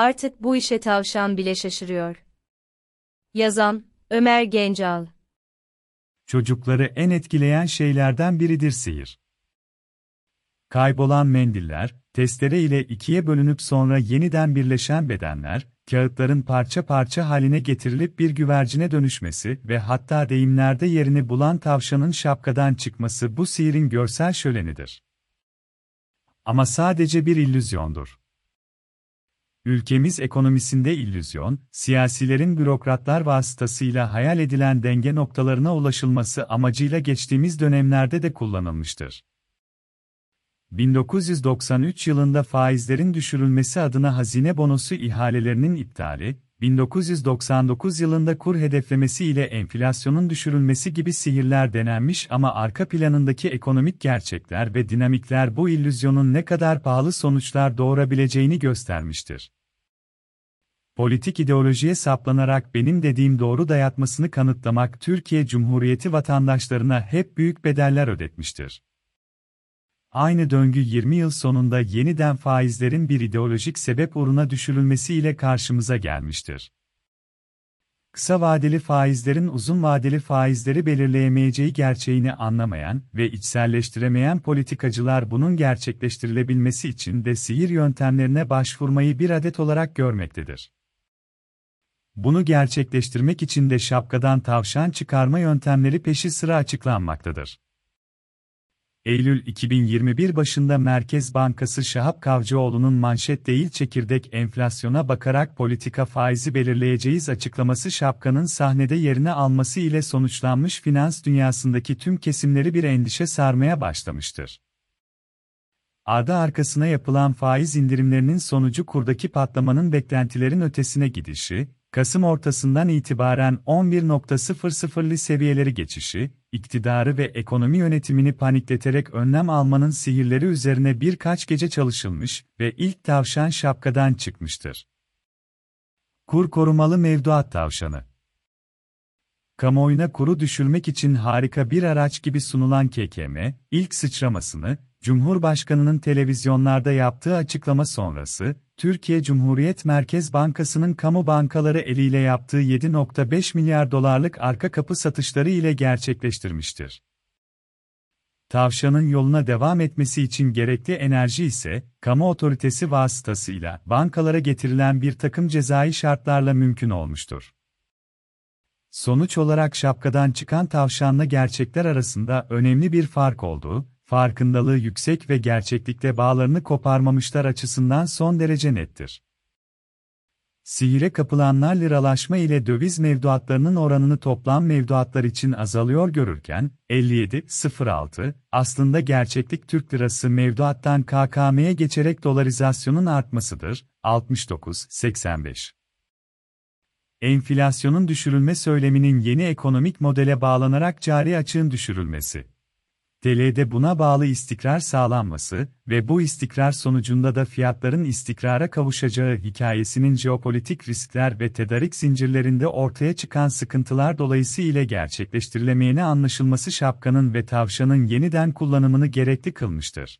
Artık bu işe tavşan bile şaşırıyor. Yazan, Ömer Gencal Çocukları en etkileyen şeylerden biridir sihir. Kaybolan mendiller, testere ile ikiye bölünüp sonra yeniden birleşen bedenler, kağıtların parça parça haline getirilip bir güvercine dönüşmesi ve hatta deyimlerde yerini bulan tavşanın şapkadan çıkması bu sihirin görsel şölenidir. Ama sadece bir illüzyondur. Ülkemiz ekonomisinde illüzyon, siyasilerin bürokratlar vasıtasıyla hayal edilen denge noktalarına ulaşılması amacıyla geçtiğimiz dönemlerde de kullanılmıştır. 1993 yılında faizlerin düşürülmesi adına hazine bonosu ihalelerinin iptali, 1999 yılında kur hedeflemesi ile enflasyonun düşürülmesi gibi sihirler denenmiş ama arka planındaki ekonomik gerçekler ve dinamikler bu illüzyonun ne kadar pahalı sonuçlar doğurabileceğini göstermiştir. Politik ideolojiye saplanarak benim dediğim doğru dayatmasını kanıtlamak Türkiye Cumhuriyeti vatandaşlarına hep büyük bedeller ödetmiştir. Aynı döngü 20 yıl sonunda yeniden faizlerin bir ideolojik sebep uğruna düşürülmesiyle karşımıza gelmiştir. Kısa vadeli faizlerin uzun vadeli faizleri belirleyemeyeceği gerçeğini anlamayan ve içselleştiremeyen politikacılar bunun gerçekleştirilebilmesi için de sihir yöntemlerine başvurmayı bir adet olarak görmektedir. Bunu gerçekleştirmek için de şapkadan tavşan çıkarma yöntemleri peşi sıra açıklanmaktadır. Eylül 2021 başında Merkez Bankası Şahap Kavcıoğlu'nun manşet değil çekirdek enflasyona bakarak politika faizi belirleyeceğiz açıklaması şapkanın sahnede yerini alması ile sonuçlanmış finans dünyasındaki tüm kesimleri bir endişe sarmaya başlamıştır. Ardı arkasına yapılan faiz indirimlerinin sonucu kurdaki patlamanın beklentilerin ötesine gidişi, Kasım ortasından itibaren 11.00'li seviyeleri geçişi, iktidarı ve ekonomi yönetimini panikleterek önlem almanın sihirleri üzerine birkaç gece çalışılmış ve ilk tavşan şapkadan çıkmıştır. Kur korumalı mevduat tavşanı Kamuoyuna kuru düşürmek için harika bir araç gibi sunulan KKM, ilk sıçramasını, Cumhurbaşkanının televizyonlarda yaptığı açıklama sonrası, Türkiye Cumhuriyet Merkez Bankası'nın kamu bankaları eliyle yaptığı 7.5 milyar dolarlık arka kapı satışları ile gerçekleştirmiştir. Tavşanın yoluna devam etmesi için gerekli enerji ise, kamu otoritesi vasıtasıyla bankalara getirilen bir takım cezai şartlarla mümkün olmuştur. Sonuç olarak şapkadan çıkan tavşanla gerçekler arasında önemli bir fark olduğu, farkındalığı yüksek ve gerçeklikte bağlarını koparmamışlar açısından son derece nettir. Sihire kapılanlar liralaşma ile döviz mevduatlarının oranını toplam mevduatlar için azalıyor görürken, 57.06, aslında gerçeklik Türk lirası mevduattan KKM'ye geçerek dolarizasyonun artmasıdır, 69.85. Enflasyonun düşürülme söyleminin yeni ekonomik modele bağlanarak cari açığın düşürülmesi. TL'de buna bağlı istikrar sağlanması ve bu istikrar sonucunda da fiyatların istikrara kavuşacağı hikayesinin jeopolitik riskler ve tedarik zincirlerinde ortaya çıkan sıkıntılar dolayısıyla gerçekleştirilemeyene anlaşılması şapkanın ve tavşanın yeniden kullanımını gerekli kılmıştır.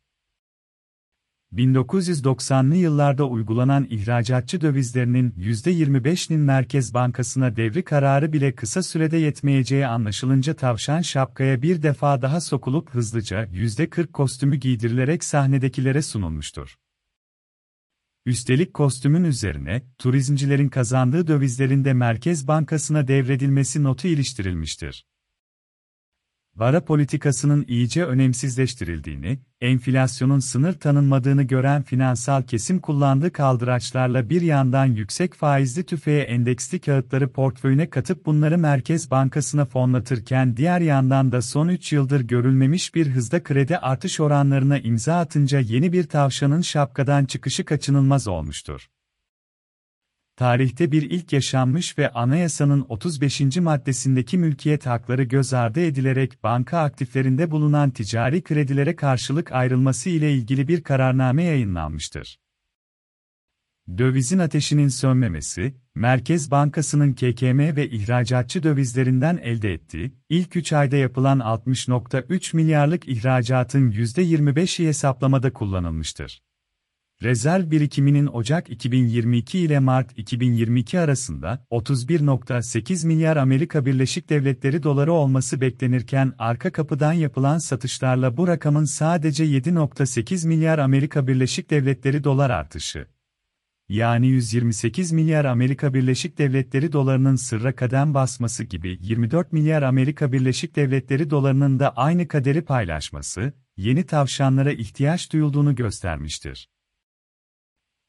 1990'lı yıllarda uygulanan ihracatçı dövizlerinin %25'nin Merkez Bankası'na devri kararı bile kısa sürede yetmeyeceği anlaşılınca tavşan şapkaya bir defa daha sokulup hızlıca %40 kostümü giydirilerek sahnedekilere sunulmuştur. Üstelik kostümün üzerine, turizmcilerin kazandığı dövizlerin de Merkez Bankası'na devredilmesi notu iliştirilmiştir. Vara politikasının iyice önemsizleştirildiğini, enflasyonun sınır tanınmadığını gören finansal kesim kullandığı kaldıraçlarla bir yandan yüksek faizli tüfeğe endeksli kağıtları portföyüne katıp bunları Merkez Bankası'na fonlatırken diğer yandan da son 3 yıldır görülmemiş bir hızda kredi artış oranlarına imza atınca yeni bir tavşanın şapkadan çıkışı kaçınılmaz olmuştur tarihte bir ilk yaşanmış ve anayasanın 35. maddesindeki mülkiyet hakları göz ardı edilerek banka aktiflerinde bulunan ticari kredilere karşılık ayrılması ile ilgili bir kararname yayınlanmıştır. Dövizin ateşinin sönmemesi, Merkez Bankası'nın KKM ve ihracatçı dövizlerinden elde ettiği, ilk 3 ayda yapılan 60.3 milyarlık ihracatın %25'i hesaplamada kullanılmıştır. Rezerv birikiminin Ocak 2022 ile Mart 2022 arasında 31.8 milyar Amerika Birleşik Devletleri doları olması beklenirken arka kapıdan yapılan satışlarla bu rakamın sadece 7.8 milyar Amerika Birleşik Devletleri dolar artışı. Yani 128 milyar Amerika Birleşik Devletleri dolarının sırra kadem basması gibi 24 milyar Amerika Birleşik Devletleri dolarının da aynı kaderi paylaşması, yeni tavşanlara ihtiyaç duyulduğunu göstermiştir.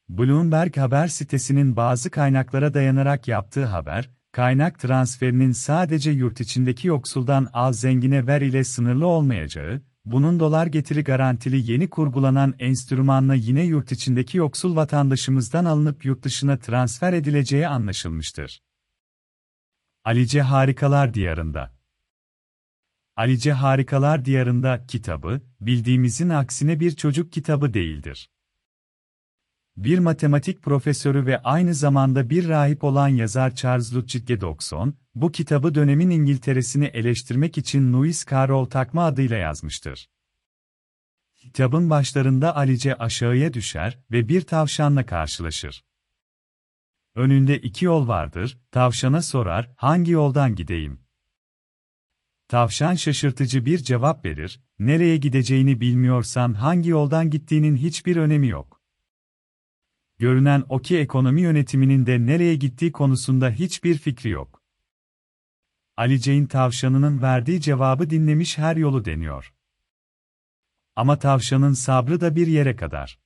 Bloomberg haber sitesinin bazı kaynaklara dayanarak yaptığı haber, kaynak transferinin sadece yurt içindeki yoksuldan az zengine ver ile sınırlı olmayacağı, bunun dolar getiri garantili yeni kurgulanan enstrümanla yine yurt içindeki yoksul vatandaşımızdan alınıp yurt dışına transfer edileceği anlaşılmıştır. Alice Harikalar Diyarında Alice Harikalar Diyarında kitabı, bildiğimizin aksine bir çocuk kitabı değildir. Bir matematik profesörü ve aynı zamanda bir rahip olan yazar Charles Lutgidge Dodgson, bu kitabı dönemin İngiltere'sini eleştirmek için Lewis Carroll takma adıyla yazmıştır. Kitabın başlarında Alice aşağıya düşer ve bir tavşanla karşılaşır. Önünde iki yol vardır, tavşana sorar, hangi yoldan gideyim? Tavşan şaşırtıcı bir cevap verir, nereye gideceğini bilmiyorsan hangi yoldan gittiğinin hiçbir önemi yok. Görünen o ki ekonomi yönetiminin de nereye gittiği konusunda hiçbir fikri yok. Ali Ceyn tavşanının verdiği cevabı dinlemiş her yolu deniyor. Ama tavşanın sabrı da bir yere kadar.